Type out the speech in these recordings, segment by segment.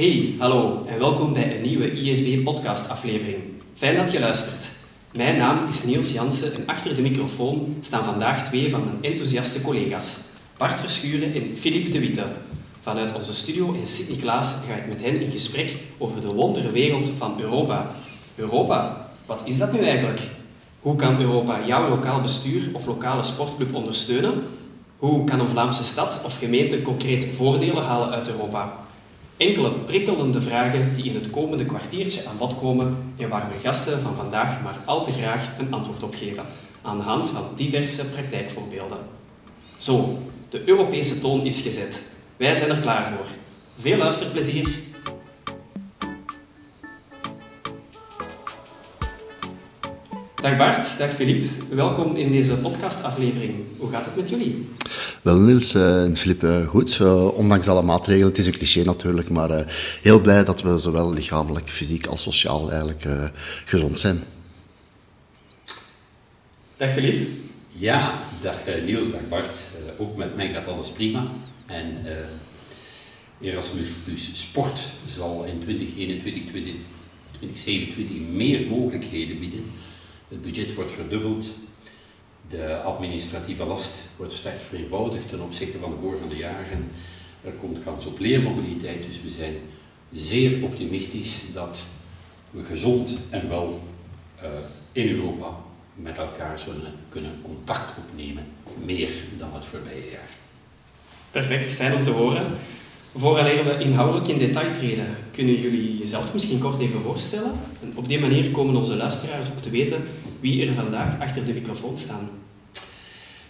Hey, hallo en welkom bij een nieuwe ISB-podcast-aflevering. Fijn dat je luistert. Mijn naam is Niels Jansen en achter de microfoon staan vandaag twee van mijn enthousiaste collega's, Bart Verschuren en Filip de Witte. Vanuit onze studio in Sint-Niklaas ga ik met hen in gesprek over de wonderwereld van Europa. Europa, wat is dat nu eigenlijk? Hoe kan Europa jouw lokaal bestuur of lokale sportclub ondersteunen? Hoe kan een Vlaamse stad of gemeente concreet voordelen halen uit Europa? Enkele prikkelende vragen die in het komende kwartiertje aan bod komen en waar mijn gasten van vandaag maar al te graag een antwoord op geven, aan de hand van diverse praktijkvoorbeelden. Zo, de Europese toon is gezet. Wij zijn er klaar voor. Veel luisterplezier! Dag Bart, dag Filip. Welkom in deze podcastaflevering. Hoe gaat het met jullie? Wel Niels eh, en Filip, eh, goed. Uh, ondanks alle maatregelen, het is een cliché natuurlijk, maar uh, heel blij dat we zowel lichamelijk, fysiek als sociaal eigenlijk gezond zijn. Dag Filip. Ja, dag Niels, dag Bart. ook met mij gaat alles prima. En Erasmus Plus Sport zal in 2021, 2027 meer mogelijkheden bieden het budget wordt verdubbeld. De administratieve last wordt sterk vereenvoudigd ten opzichte van de vorige jaren. Er komt kans op leermobiliteit, dus we zijn zeer optimistisch dat we gezond en wel uh, in Europa met elkaar zullen kunnen contact opnemen, meer dan het voorbije jaar. Perfect, fijn om te horen. Vooraleer we inhoudelijk in detail treden, kunnen jullie jezelf misschien kort even voorstellen? En op die manier komen onze luisteraars ook te weten wie er vandaag achter de microfoon staan.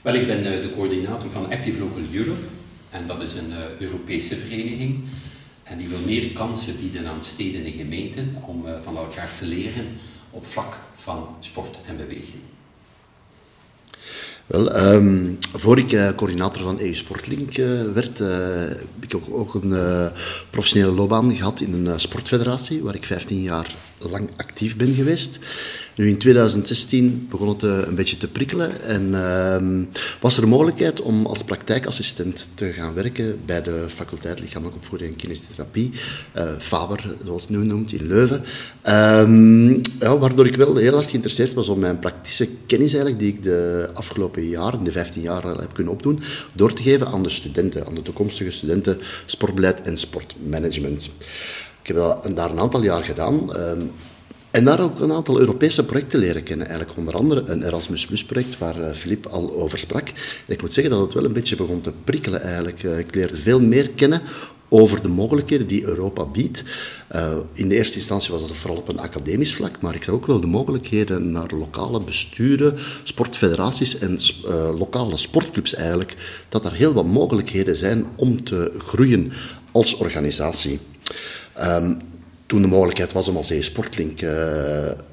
Wel, ik ben eh, de coördinator van Active Local Europe en dat is een uh, Europese vereniging en die wil meer kansen bieden aan steden en gemeenten om uh, van elkaar te leren op vlak van sport en beweging. Wel, um, voor ik uh, coördinator van EU Sportlink uh, werd, uh, heb ik ook, ook een professionele loopbaan gehad in een sportfederatie, waar ik 15 jaar lang actief ben geweest. Nu in 2016 begon het eh, een beetje te prikkelen en uh, was er een mogelijkheid om als praktijkassistent te gaan werken bij de faculteit Lichamelijke Opvoeding en Kinesiotherapie, uh, Faber, zoals het nu noemt, in Leuven. Um, ja, waardoor ik wel heel hard geïnteresseerd was om mijn praktische kennis eigenlijk, die ik de afgelopen jaren, de 15 jaar heb kunnen opdoen, door te geven aan de studenten, aan de toekomstige studenten, sportbeleid en sportmanagement. Heb daar een aantal jaar gedaan. Um, en daar ook een aantal Europese projecten leren kennen. Eigenlijk onder andere een Erasmus project waar Filip eh, al over sprak. En ik moet zeggen dat het wel een beetje begon te prikkelen eigenlijk. Eh, ik leerde veel meer kennen over de mogelijkheden die Europa biedt. Uh, in de eerste instantie was dat vooral op een academisch vlak, maar ik zag ook wel de mogelijkheden naar lokale besturen, sportfederaties en lokale sportclubs eigenlijk, dat er heel wat mogelijkheden zijn om te groeien als organisatie. Um, toen de mogelijkheid was om als e-sportlink uh,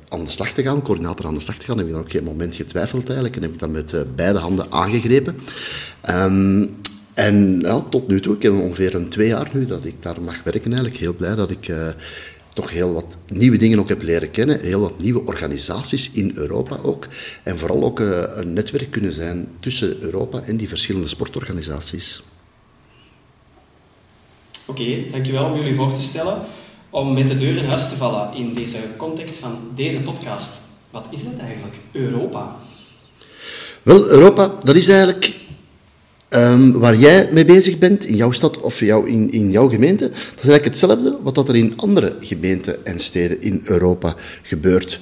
aan de slag te gaan, coördinator aan de slag te gaan, heb ik dan op geen moment getwijfeld eigenlijk en heb ik dat met uh, beide handen aangegrepen. Um, en ja, tot nu toe, ik heb ongeveer een twee jaar nu dat ik daar mag werken eigenlijk. Heel blij dat ik uh, toch heel wat nieuwe dingen ook heb leren kennen. Heel wat nieuwe organisaties in Europa ook. En vooral ook een netwerk kunnen zijn tussen Europa en die verschillende sportorganisaties. Oké, okay, dankjewel om jullie voor te stellen om met de deur in huis te vallen in deze context van deze podcast. Wat is dat eigenlijk, Europa? Wel, Europa, dat is eigenlijk um, waar jij mee bezig bent, in jouw stad of jou, in, in jouw gemeente. Dat is eigenlijk hetzelfde wat dat er in andere gemeenten en steden in Europa gebeurt.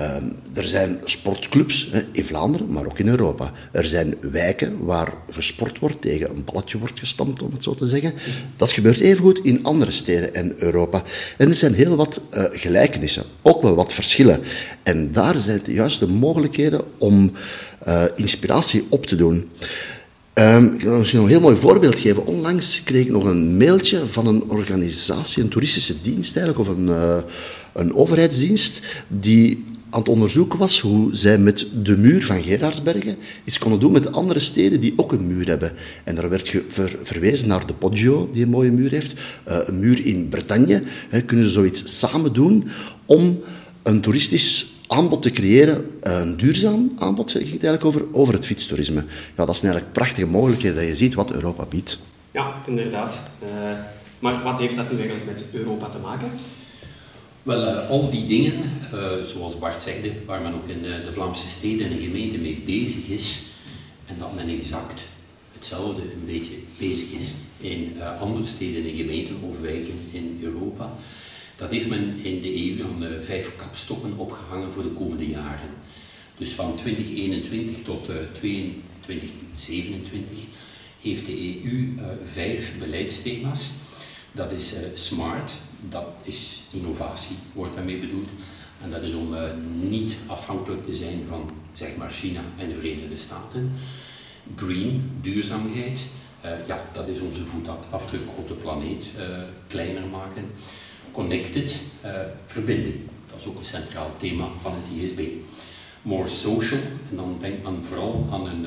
Um, er zijn sportclubs in Vlaanderen, maar ook in Europa. Er zijn wijken waar gesport wordt, tegen een balletje wordt gestampt, om het zo te zeggen. Dat gebeurt evengoed in andere steden en Europa. En er zijn heel wat uh, gelijkenissen, ook wel wat verschillen. En daar zijn juist de mogelijkheden om uh, inspiratie op te doen. Um, ik misschien nog een heel mooi voorbeeld geven. Onlangs kreeg ik nog een mailtje van een organisatie, een toeristische dienst eigenlijk, of een, uh, een overheidsdienst, die aan het onderzoeken was hoe zij met de muur van Gerardsbergen iets konden doen met de andere steden die ook een muur hebben. En daar werd ver, verwezen naar de Poggio, die een mooie muur heeft, uh, een muur in Bretagne. Kunnen ze zoiets samen doen om een toeristisch aanbod te creëren, een duurzaam aanbod, ging het eigenlijk over, over het fietstoerisme. Ja, dat is eigenlijk prachtige mogelijkheden dat je ziet wat Europa biedt. Ja, inderdaad. Uh, Maar wat heeft dat nu eigenlijk met Europa te maken? Wel, uh, al die dingen, uh, zoals Bart zegde, waar men ook in de, de, Vlaamse steden en gemeenten mee bezig is, en dat men exact hetzelfde een beetje bezig is in uh, andere steden en gemeenten of wijken in Europa, dat heeft men in de EU aan vijf kapstokken opgehangen voor de komende jaren. Dus van 2021 tot 2027 heeft de EU vijf beleidsthema's. Dat is smart, dat is innovatie, wordt daarmee bedoeld. En dat is om niet afhankelijk te zijn van zeg maar China en de Verenigde Staten. Green, duurzaamheid, ja, dat is onze voetafdruk op de planeet kleiner maken. Connected, verbinding, dat is ook een centraal thema van het ISB. More social, en dan denkt men vooral aan een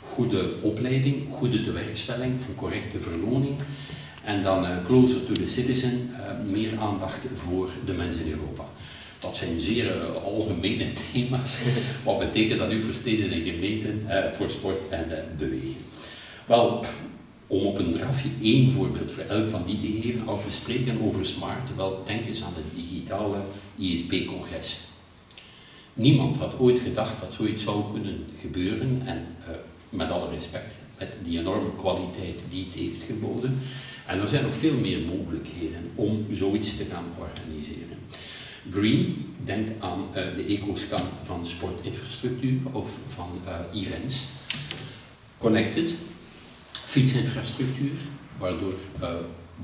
goede opleiding, goede tewerkstelling en correcte verloning. En dan uh, closer to the citizen, uh, meer aandacht voor de mensen in Europa. Dat zijn zeer uh, algemene thema's. Wat betekent dat nu voor steden en gemeenten, voor sport en bewegen? Wel, om op een drafje één voorbeeld voor elk van die te geven, als we spreken over smart, wel denk eens aan het digitale ISP-congres. Niemand had ooit gedacht dat zoiets zou kunnen gebeuren en met alle respect, met die enorme kwaliteit die het heeft geboden. En er zijn nog veel meer mogelijkheden om zoiets te gaan organiseren. Green, denk aan uh, de ecoscan van sportinfrastructuur of van uh, events. Connected, fietsinfrastructuur, waardoor uh,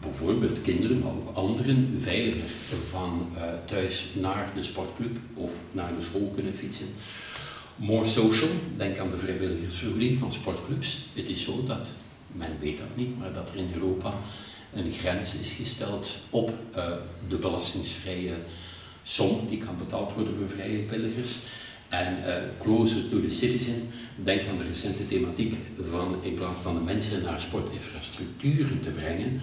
bijvoorbeeld kinderen, maar ook anderen veiliger van thuis naar de sportclub of naar de school kunnen fietsen. More social, denk aan de vrijwilligersvergoeding van sportclubs. Het is zo dat men weet dat niet, maar dat er in Europa een grens is gesteld op uh, de belastingsvrije som die kan betaald worden voor vrije pilgers. En uh, closer to the citizen, denk aan de recente thematiek van in plaats van de mensen naar sportinfrastructuren te brengen,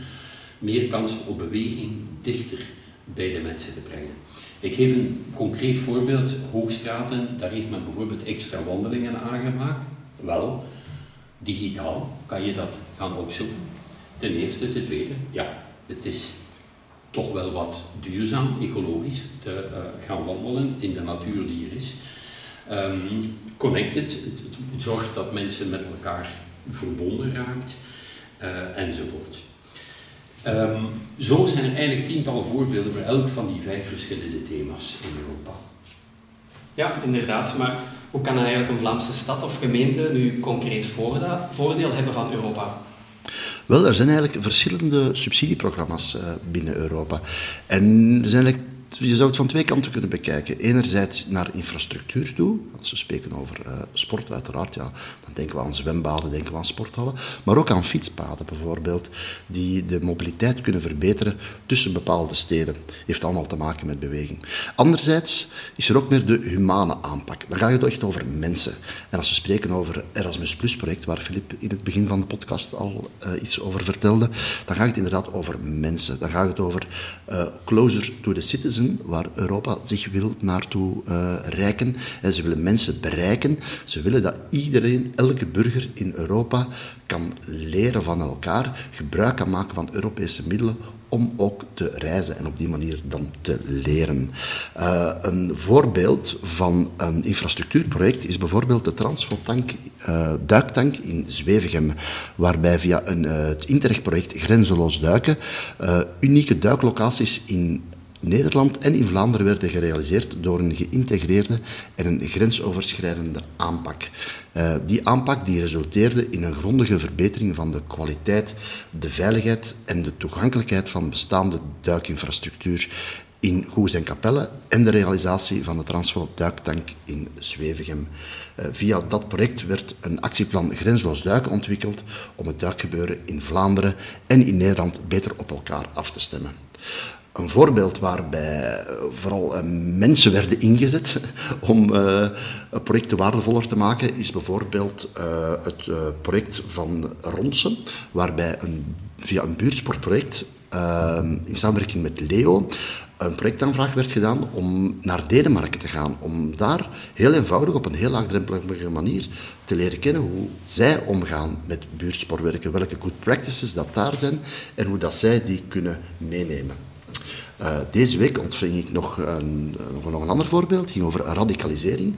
meer kans op beweging dichter bij de mensen te brengen. Ik geef een concreet voorbeeld. Hoogstraten, daar heeft men bijvoorbeeld extra wandelingen aangemaakt. Wel, digitaal kan je dat gaan opzoeken. Ten eerste. Ten tweede, ja, het is toch wel wat duurzaam, ecologisch, te uh, gaan wandelen in de natuur die er is. Um, connected, het, het, zorgt dat mensen met elkaar verbonden raakt, uh, enzovoort. Um, zo zijn er eigenlijk tientallen voorbeelden voor elk van die vijf verschillende thema's in Europa. Ja, inderdaad. Maar hoe kan eigenlijk een Vlaamse stad of gemeente nu concreet voordeel hebben van Europa? Wel, er zijn eigenlijk verschillende subsidieprogramma's uh, binnen Europa. En er zijn eigenlijk je zou het van twee kanten kunnen bekijken. Enerzijds naar infrastructuur toe. Als we spreken over uh, sport, uiteraard, ja, dan denken we aan zwembaden, denken we aan sporthallen. Maar ook aan fietspaden bijvoorbeeld, die de mobiliteit kunnen verbeteren tussen bepaalde steden. Heeft allemaal te maken met beweging. Anderzijds is er ook meer de humane aanpak. Dan gaat het echt over mensen. En als we spreken over Erasmus Plus-project, waar Filip in het begin van de podcast al uh, iets over vertelde, dan gaat het inderdaad over mensen. Dan gaat het over uh, closer to the citizen waar Europa zich wil naartoe uh, reiken. En ze willen mensen bereiken. Ze willen dat iedereen, elke burger in Europa, kan leren van elkaar, gebruik kan maken van Europese middelen om ook te reizen en op die manier dan te leren. Uh, een voorbeeld van een infrastructuurproject is bijvoorbeeld de Transfotank duiktank in Zwevegem, waarbij via een, het Interreg-project Grenzeloos Duiken unieke duiklocaties in Nederland en in Vlaanderen werden gerealiseerd door een geïntegreerde en een grensoverschrijdende aanpak. Uh, die aanpak die resulteerde in een grondige verbetering van de kwaliteit, de veiligheid en de toegankelijkheid van bestaande duikinfrastructuur in Goes en Capelle en de realisatie van de Transfo duiktank in Zwevegem. Uh, via dat project werd een actieplan Grensloos Duiken ontwikkeld om het duikgebeuren in Vlaanderen en in Nederland beter op elkaar af te stemmen een voorbeeld waarbij vooral eh, mensen werden ingezet om uh, projecten waardevoller te maken, is bijvoorbeeld het project van Ronsen, waarbij een, via een buurtsportproject in samenwerking met Leo een projectaanvraag werd gedaan om naar Denemarken te gaan. Om daar heel eenvoudig, op een heel laagdrempelige manier, te leren kennen hoe zij omgaan met buurtspoorwerken, welke good practices dat daar zijn en hoe dat zij die kunnen meenemen. Uh, deze week ontving ik nog een, nog een ander voorbeeld, het ging over radicalisering.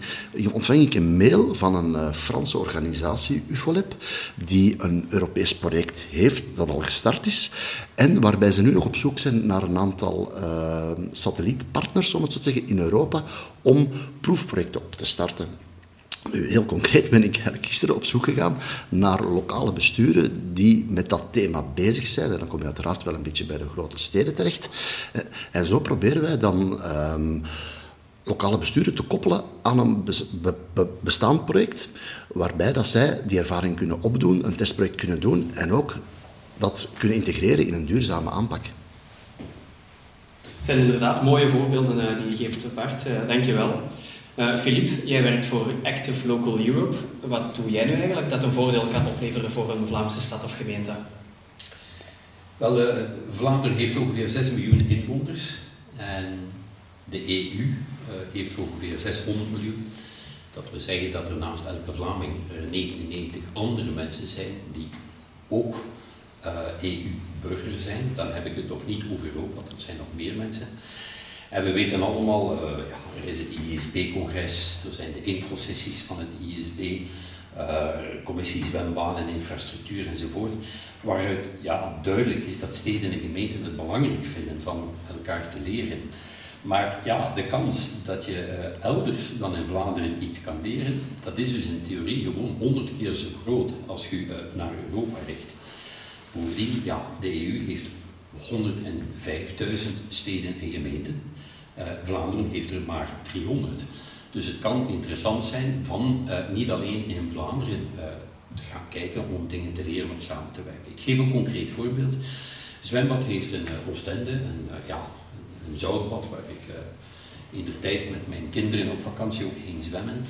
Ontving ik een mail van een uh, Franse organisatie, UFOLEP, die een Europees project heeft dat al gestart is en waarbij ze nu nog op zoek zijn naar een aantal satellietpartners, om het zo te zeggen, in Europa, om proefprojecten op te starten. Heel concreet ben ik gisteren op zoek gegaan naar lokale besturen die met dat thema bezig zijn. En dan kom je uiteraard wel een beetje bij de grote steden terecht. Eh, en zo proberen wij dan um, lokale besturen te koppelen aan een be be bestaand project, waarbij dat zij die ervaring kunnen opdoen, een testproject kunnen doen en ook dat kunnen integreren in een duurzame aanpak. Het zijn inderdaad mooie voorbeelden uh, die je geeft, Bart. Uh, Dank je wel. Filip, uh, jij werkt voor Active Local Europe. Wat doe jij nu eigenlijk dat een voordeel kan opleveren voor een Vlaamse stad of gemeente? Wel, uh, Vlaanderen heeft ongeveer 6 miljoen inwoners en de EU uh, heeft ongeveer 600 miljoen. Dat wil zeggen dat er naast elke Vlaming 99 andere mensen zijn die ook EU-burger zijn. Dan heb ik het nog niet over Europa, dat zijn nog meer mensen. En we weten allemaal, uh, ja, er is het ISB-congres, er zijn de infosessies van het ISB, uh, commissie zwembaan en infrastructuur enzovoort, waaruit ja, duidelijk is dat steden en gemeenten het belangrijk vinden van elkaar te leren. Maar ja, de kans dat je uh, elders dan in Vlaanderen iets kan leren, dat is dus in theorie gewoon honderd keer zo groot als je naar Europa richt. Bovendien, ja, de EU heeft 105.000 steden en gemeenten. Uh, Vlaanderen heeft er maar 300. Dus het kan interessant zijn van uh, niet alleen in Vlaanderen uh, te gaan kijken om dingen te leren of samen te werken. Ik geef een concreet voorbeeld. Zwembad heeft een Oostende, een, ja, een zoutbad waar ik in de tijd met mijn kinderen op vakantie ook ging zwemmen.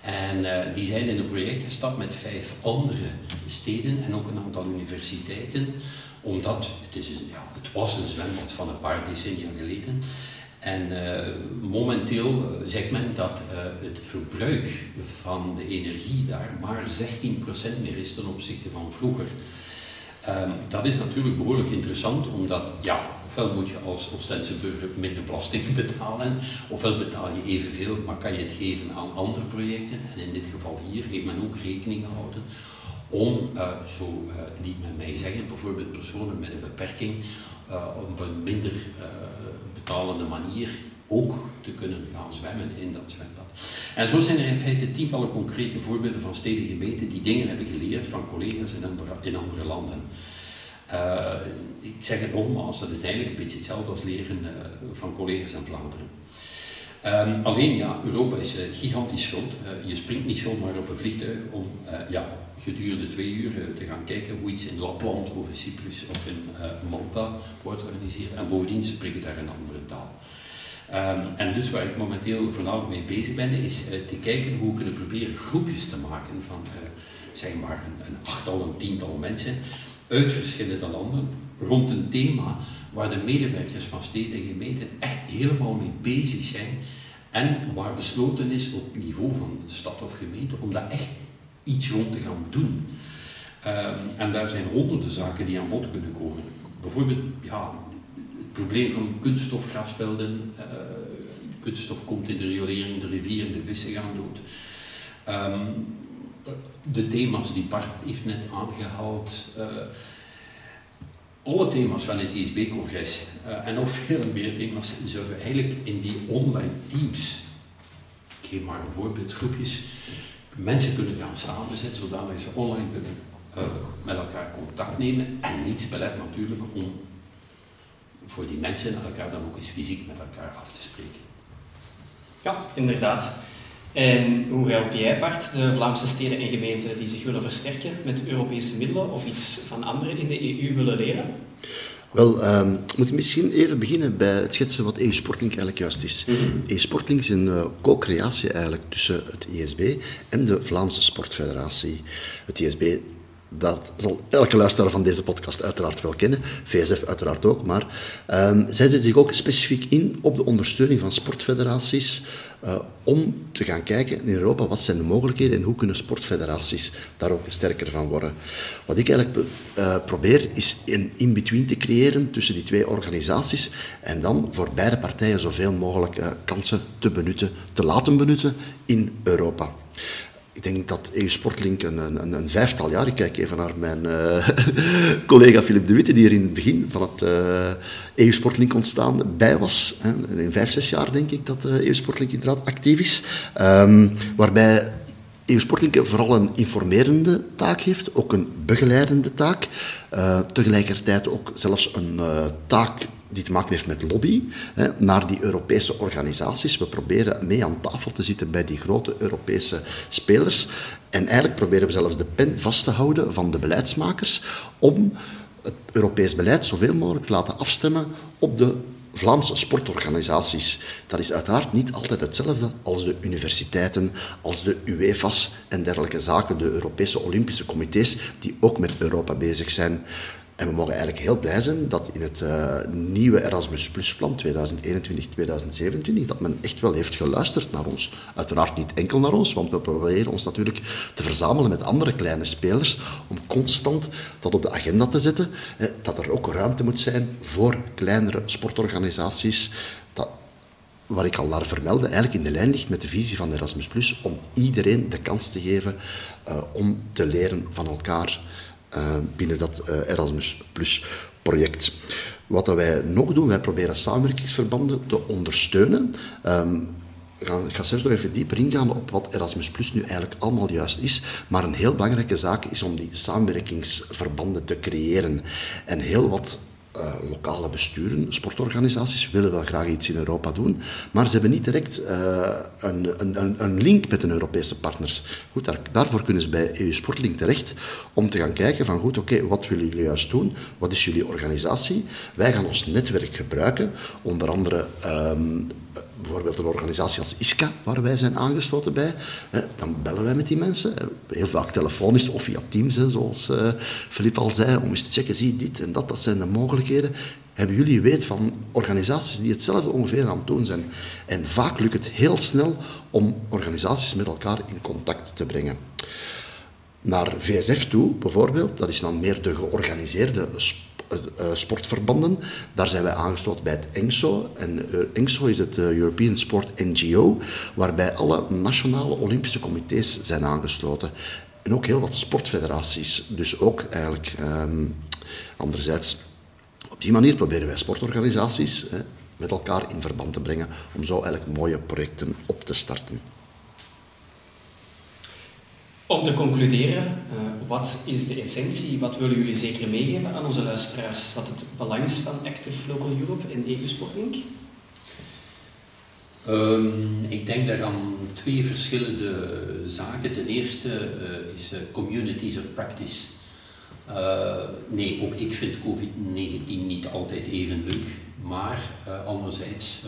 En die zijn in een project gestapt met vijf andere steden en ook een aantal universiteiten omdat het, is, ja, het was een zwembad van een paar decennia geleden. En uh, momenteel eh, zegt men dat uh, het verbruik van de energie daar maar 16% meer is ten opzichte van vroeger. Um, dat is natuurlijk behoorlijk interessant, omdat ja, ofwel moet je als Oostense burger minder belasting betalen, ofwel betaal je evenveel, maar kan je het geven aan andere projecten. En in dit geval hier heeft men ook rekening gehouden om, uh, zo uh, liet men mij zeggen, bijvoorbeeld personen met een beperking uh, op een minder betalende manier ook te kunnen gaan zwemmen in dat zwembad. En zo zijn er in feite tientallen concrete voorbeelden van steden en gemeenten die dingen hebben geleerd van collega's in andere, in andere landen. Ik zeg het nogmaals, dat is eigenlijk een beetje hetzelfde als leren van collega's in Vlaanderen. Um, alleen ja, Europa is uh, gigantisch groot. je springt niet zomaar op een vliegtuig om ja, gedurende twee uur te gaan kijken hoe iets in Lapland of in Cyprus of in Malta wordt georganiseerd. En bovendien spreken daar een andere taal. Um, en dus waar ik momenteel voornamelijk mee bezig ben, is te kijken hoe we kunnen proberen groepjes te maken van zeg maar een, een, achttal, een tiental mensen uit verschillende landen rond een thema waar de medewerkers van steden en gemeenten echt helemaal mee bezig zijn en waar besloten is op niveau van stad of gemeente om daar echt iets rond te gaan doen. Um, en daar zijn honderden zaken die aan bod kunnen komen. Bijvoorbeeld ja, het probleem van kunststofgrasvelden. Uh, kunststof komt in de riolering, de rivieren, de vissen gaan dood. Um, de thema's die Bart heeft net aangehaald. Uh, alle thema's van het ISB-congres uh, en nog veel meer thema's zullen eigenlijk in die online teams, ik geef maar een voorbeeld, groepjes, mensen kunnen gaan samenzetten zodat ze online kunnen uh, met elkaar contact nemen en niets belet natuurlijk om voor die mensen elkaar dan ook eens fysiek met elkaar af te spreken. Ja, inderdaad. En hoe help jij, Bart, de Vlaamse steden en gemeenten die zich willen versterken met Europese middelen of iets van anderen in de EU willen leren? Wel, um, moet ik misschien even beginnen bij het schetsen wat EU Sportlink eigenlijk juist is. Mm -hmm. EU Sportlink is een uh, co-creatie eigenlijk tussen het ISB en de Vlaamse Sportfederatie. Het ISB dat zal elke luisteraar van deze podcast uiteraard wel kennen, VSF uiteraard ook, maar um, zij zetten zich ook specifiek in op de ondersteuning van sportfederaties uh, om te gaan kijken in Europa wat zijn de mogelijkheden en hoe kunnen sportfederaties daar ook sterker van worden. Wat ik eigenlijk uh, probeer is een in-between te creëren tussen die twee organisaties en dan voor beide partijen zoveel mogelijk uh, kansen te benutten, te laten benutten in Europa. Ik denk dat EU Sportlink een, een, een, vijftal jaar, ik kijk even naar mijn uh, collega Philip de Witte, die er in het begin van het uh, eh, EU Sportlink ontstaan bij was. Hè. In vijf, zes jaar denk ik dat uh, EU Sportlink inderdaad actief is. Um, waarbij EU Sportlink vooral een informerende taak heeft, ook een begeleidende taak. Tegelijkertijd ook zelfs een taak die te maken heeft met lobby hè, naar die Europese organisaties. We proberen mee aan tafel te zitten bij die grote Europese spelers. En eigenlijk proberen we zelfs de pen vast te houden van de beleidsmakers om het Europees beleid zoveel mogelijk te laten afstemmen op de Vlaamse sportorganisaties. Dat is uiteraard niet altijd hetzelfde als de universiteiten, als de UEFA's en dergelijke zaken, de Europese Olympische Comité's, die ook met Europa bezig zijn. En we mogen eigenlijk heel blij zijn dat in het uh, nieuwe Erasmus Plus plan 2021-2027 dat men echt wel heeft geluisterd naar ons. Uiteraard niet enkel naar ons, want we proberen ons natuurlijk te verzamelen met andere kleine spelers om constant dat op de agenda te zetten. Eh, dat er ook ruimte moet zijn voor kleinere sportorganisaties. Dat, waar ik al naar vermelde, eigenlijk in de lijn ligt met de visie van Erasmus Plus om iedereen de kans te geven uh, om te leren van elkaar. Uh, binnen dat uh, Erasmus Plus project. Wat dat wij nog doen, wij proberen samenwerkingsverbanden te ondersteunen. Um, ik ga zelfs nog even dieper ingaan op wat Erasmus Plus nu eigenlijk allemaal juist is. Maar een heel belangrijke zaak is om die samenwerkingsverbanden te creëren. En heel wat uh, lokale besturen, sportorganisaties, willen wel graag iets in Europa doen, maar ze hebben niet direct uh, een, een, een, link met een Europese partners. Goed, daar, daarvoor kunnen ze bij EU Sportlink terecht om te gaan kijken van goed, oké, wat willen jullie juist doen? Wat is jullie organisatie? Wij gaan ons netwerk gebruiken, onder andere um, bijvoorbeeld een organisatie als ISCA, waar wij zijn aangesloten bij, dan bellen wij met die mensen. Heel vaak telefonisch of via Teams, zoals Filip al zei, om eens te checken, zie dit en dat, dat zijn de mogelijkheden. Hebben jullie weet van organisaties die hetzelfde ongeveer aan het doen zijn? En vaak lukt het heel snel om organisaties met elkaar in contact te brengen naar VSF toe, bijvoorbeeld. Dat is dan meer de georganiseerde sportverbanden. Daar zijn wij aangesloten bij het ENGSO. En uh, ENGSO is het European Sport NGO, waarbij alle nationale Olympische comité's zijn aangesloten. En ook heel wat sportfederaties. Dus ook eigenlijk, um, anderzijds, op die manier proberen wij sportorganisaties met elkaar in verband te brengen om zo eigenlijk mooie projecten op te starten. Om te concluderen, wat is de essentie, wat willen jullie zeker meegeven aan onze luisteraars, wat het belang is van Active Local Europe en EU Sportlink? Um, ik denk daaraan twee verschillende zaken. Ten eerste uh, is uh, communities of practice. nee, ook ik vind COVID-19 niet altijd even leuk, maar anderzijds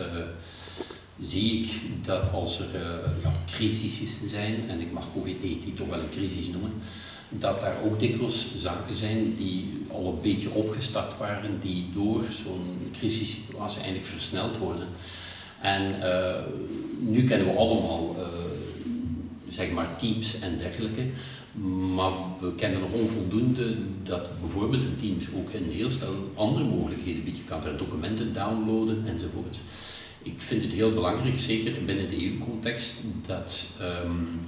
zie ik dat als er ja, crisissen zijn, en ik mag COVID-19 toch wel een crisis noemen, dat daar ook dikwijls zaken zijn die al een beetje opgestart waren, die door zo'n crisissituatie eigenlijk versneld worden. En uh, nu kennen we allemaal uh, zeg maar teams en dergelijke, maar we kennen nog onvoldoende dat bijvoorbeeld een teams ook een heel stel andere mogelijkheden biedt. Je kan daar documenten downloaden enzovoort ik vind het heel belangrijk, zeker binnen de EU-context, dat, um,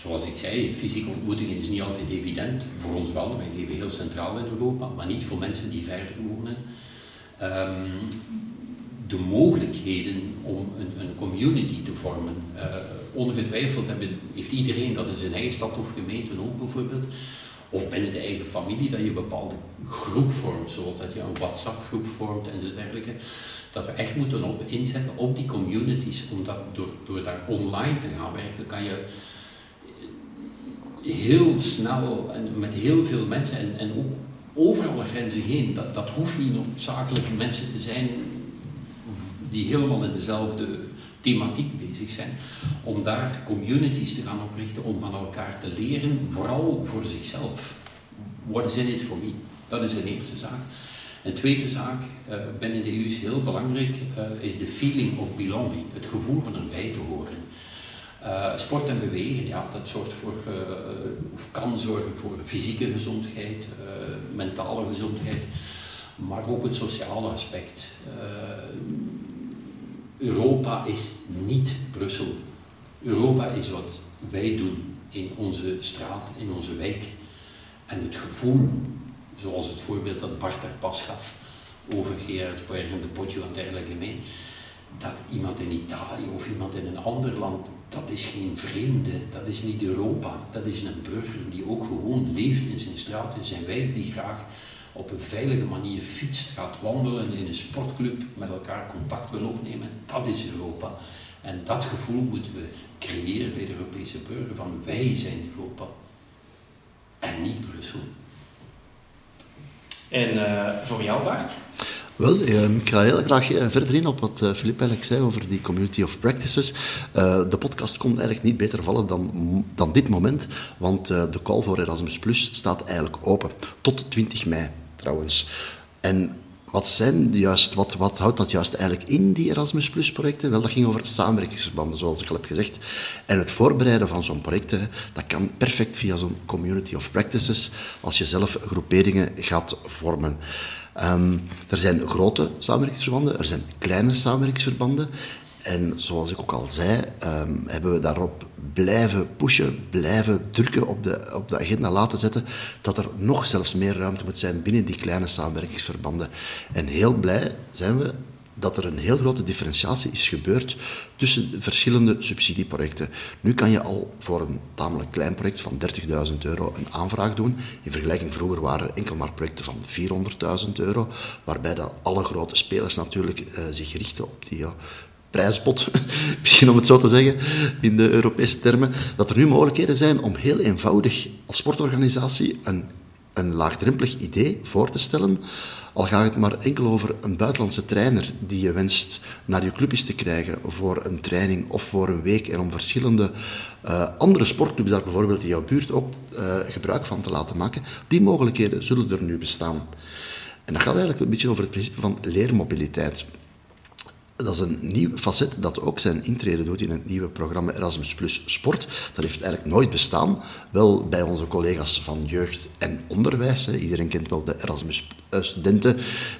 zoals ik zei, fysieke ontmoetingen is niet altijd evident. Voor ons wel, wij leven heel centraal in Europa, maar niet voor mensen die verder wonen. Um, de mogelijkheden om een, een community te vormen. Uh, ongetwijfeld hebben, heeft iedereen dat in zijn eigen stad of gemeente ook bijvoorbeeld. Of binnen de eigen familie, dat je een bepaalde groep vormt, zoals dat je een WhatsApp-groep vormt en zo dergelijke dat we echt moeten op, inzetten op die communities, omdat door, door daar online te gaan werken, kan je heel snel en met heel veel mensen en, en ook over alle grenzen heen, dat, dat hoeft niet noodzakelijk mensen te zijn die helemaal in dezelfde thematiek bezig zijn, om daar communities te gaan oprichten, om van elkaar te leren, vooral voor zichzelf. what is in it for me? Dat is de eerste zaak. Een tweede zaak uh, binnen de EU is heel belangrijk, uh, is de feeling of belonging, het gevoel van erbij te horen. Uh, sport en bewegen, ja, dat zorgt voor, of kan zorgen voor fysieke gezondheid, mentale gezondheid, maar ook het sociale aspect. Europa is niet Brussel. Europa is wat wij doen in onze straat, in onze wijk. En het gevoel zoals het voorbeeld dat Bart er pas gaf over Gerard Berg en de Poggio en dergelijke mee, dat iemand in Italië of iemand in een ander land, dat is geen vreemde, dat is niet Europa, dat is een burger die ook gewoon leeft in zijn straat, in zijn wijk, die graag op een veilige manier fietst, gaat wandelen in een sportclub, met elkaar contact wil opnemen, dat is Europa. En dat gevoel moeten we creëren bij de Europese burger, van wij zijn Europa en niet Brussel. En uh, voor jou, Bart? Wel, ehm, ik ga heel graag eh, verder in op wat Filip eh, eigenlijk zei over die community of practices. de podcast kon eigenlijk niet beter vallen dan, dan dit moment, want de call voor Erasmus Plus staat eigenlijk open. Tot 20 mei trouwens. En wat, zijn juist, wat, wat houdt dat juist eigenlijk in, die Erasmus Plus projecten? Wel, dat ging over samenwerkingsverbanden, zoals ik al heb gezegd. En het voorbereiden van zo'n projecten, dat kan perfect via zo'n community of practices, als je zelf groeperingen gaat vormen. Um, er zijn grote samenwerkingsverbanden, er zijn kleine samenwerkingsverbanden. En zoals ik ook al zei, um, hebben we daarop blijven pushen, blijven drukken op de, op de agenda laten zetten, dat er nog zelfs meer ruimte moet zijn binnen die kleine samenwerkingsverbanden. En heel blij zijn we dat er een heel grote differentiatie is gebeurd tussen verschillende subsidieprojecten. Nu kan je al voor een tamelijk klein project van 30.000 euro een aanvraag doen. In vergelijking vroeger waren er enkel maar projecten van 400.000 euro, waarbij dat alle grote spelers natuurlijk uh, zich richten op die ja, prijspot, misschien om het zo te zeggen in de Europese termen, dat er nu mogelijkheden zijn om heel eenvoudig als sportorganisatie een, een laagdrempelig idee voor te stellen. Al gaat het maar enkel over een buitenlandse trainer die je wenst naar je clubjes te krijgen voor een training of voor een week en om verschillende uh, andere sportclubs daar bijvoorbeeld in jouw buurt ook uh, gebruik van te laten maken. Die mogelijkheden zullen er nu bestaan. En dat gaat eigenlijk een beetje over het principe van leermobiliteit dat is een nieuw facet dat ook zijn intrede doet in het nieuwe programma Erasmus Plus Sport. Dat heeft eigenlijk nooit bestaan. Wel bij onze collega's van jeugd en onderwijs. Hè. Iedereen kent wel de Erasmus eh,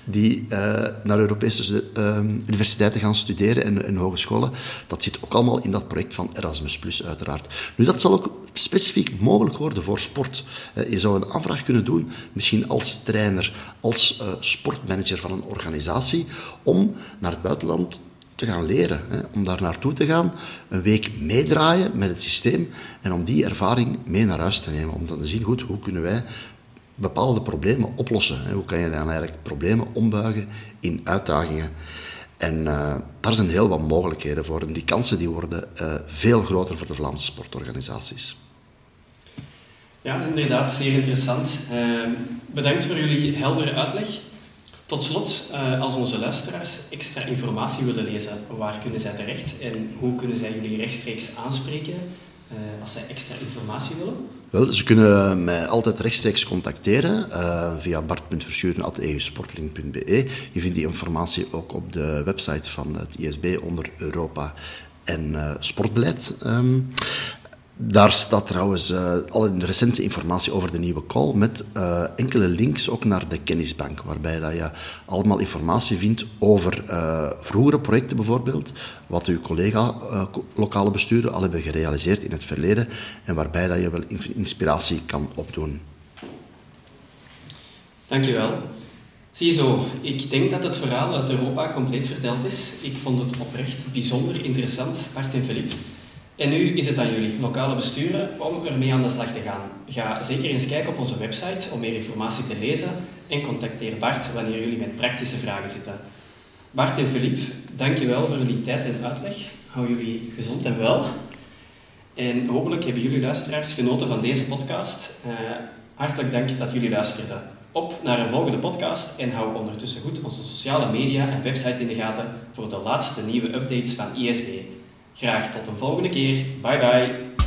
die uh, naar Europese uh, universiteiten gaan studeren en, en, hogescholen. Dat zit ook allemaal in dat project van Erasmus Plus uiteraard. Nu, dat zal ook specifiek mogelijk worden voor sport. je zou een aanvraag kunnen doen, misschien als trainer, als sportmanager van een organisatie, om naar het buitenland te gaan leren. Hè, om daar naartoe te gaan, een week meedraaien met het systeem en om die ervaring mee naar huis te nemen. Om te zien, goed, hoe kunnen wij bepaalde problemen oplossen? Hè? Hoe kan je dan eigenlijk problemen ombuigen in uitdagingen? En uh, daar zijn heel wat mogelijkheden voor. En die kansen die worden uh, veel groter voor de Vlaamse sportorganisaties. Ja, inderdaad, zeer interessant. Uh, bedankt voor jullie heldere uitleg. Tot slot, uh, als onze luisteraars extra informatie willen lezen, waar kunnen zij terecht en hoe kunnen zij jullie rechtstreeks aanspreken uh, als zij extra informatie willen? Wel, ze kunnen mij altijd rechtstreeks contacteren uh, via bart.verschuren.eusportlink.be. Je vindt die informatie ook op de website van het ISB onder Europa en uh, sportbeleid. Um, daar staat trouwens uh, al recente informatie over de nieuwe call met uh, enkele links ook naar de kennisbank, waarbij dat je allemaal informatie vindt over uh, vroegere projecten bijvoorbeeld, wat uw collega lokale besturen al hebben gerealiseerd in het verleden en waarbij dat je wel inspiratie kan opdoen. Dankjewel. Ziezo, ik denk dat het verhaal uit Europa compleet verteld is. Ik vond het oprecht bijzonder interessant, Bart en Philippe. En nu is het aan jullie, lokale besturen, om ermee aan de slag te gaan. Ga zeker eens kijken op onze website om meer informatie te lezen en contacteer Bart wanneer jullie met praktische vragen zitten. Bart en Philippe, dankjewel voor jullie tijd en uitleg. Hou jullie gezond en wel. En hopelijk hebben jullie luisteraars genoten van deze podcast. Uh, hartelijk dank dat jullie luisterden. Op naar een volgende podcast en hou ondertussen goed onze sociale media en website in de gaten voor de laatste nieuwe updates van ISB. Graag tot een volgende keer. Bye bye.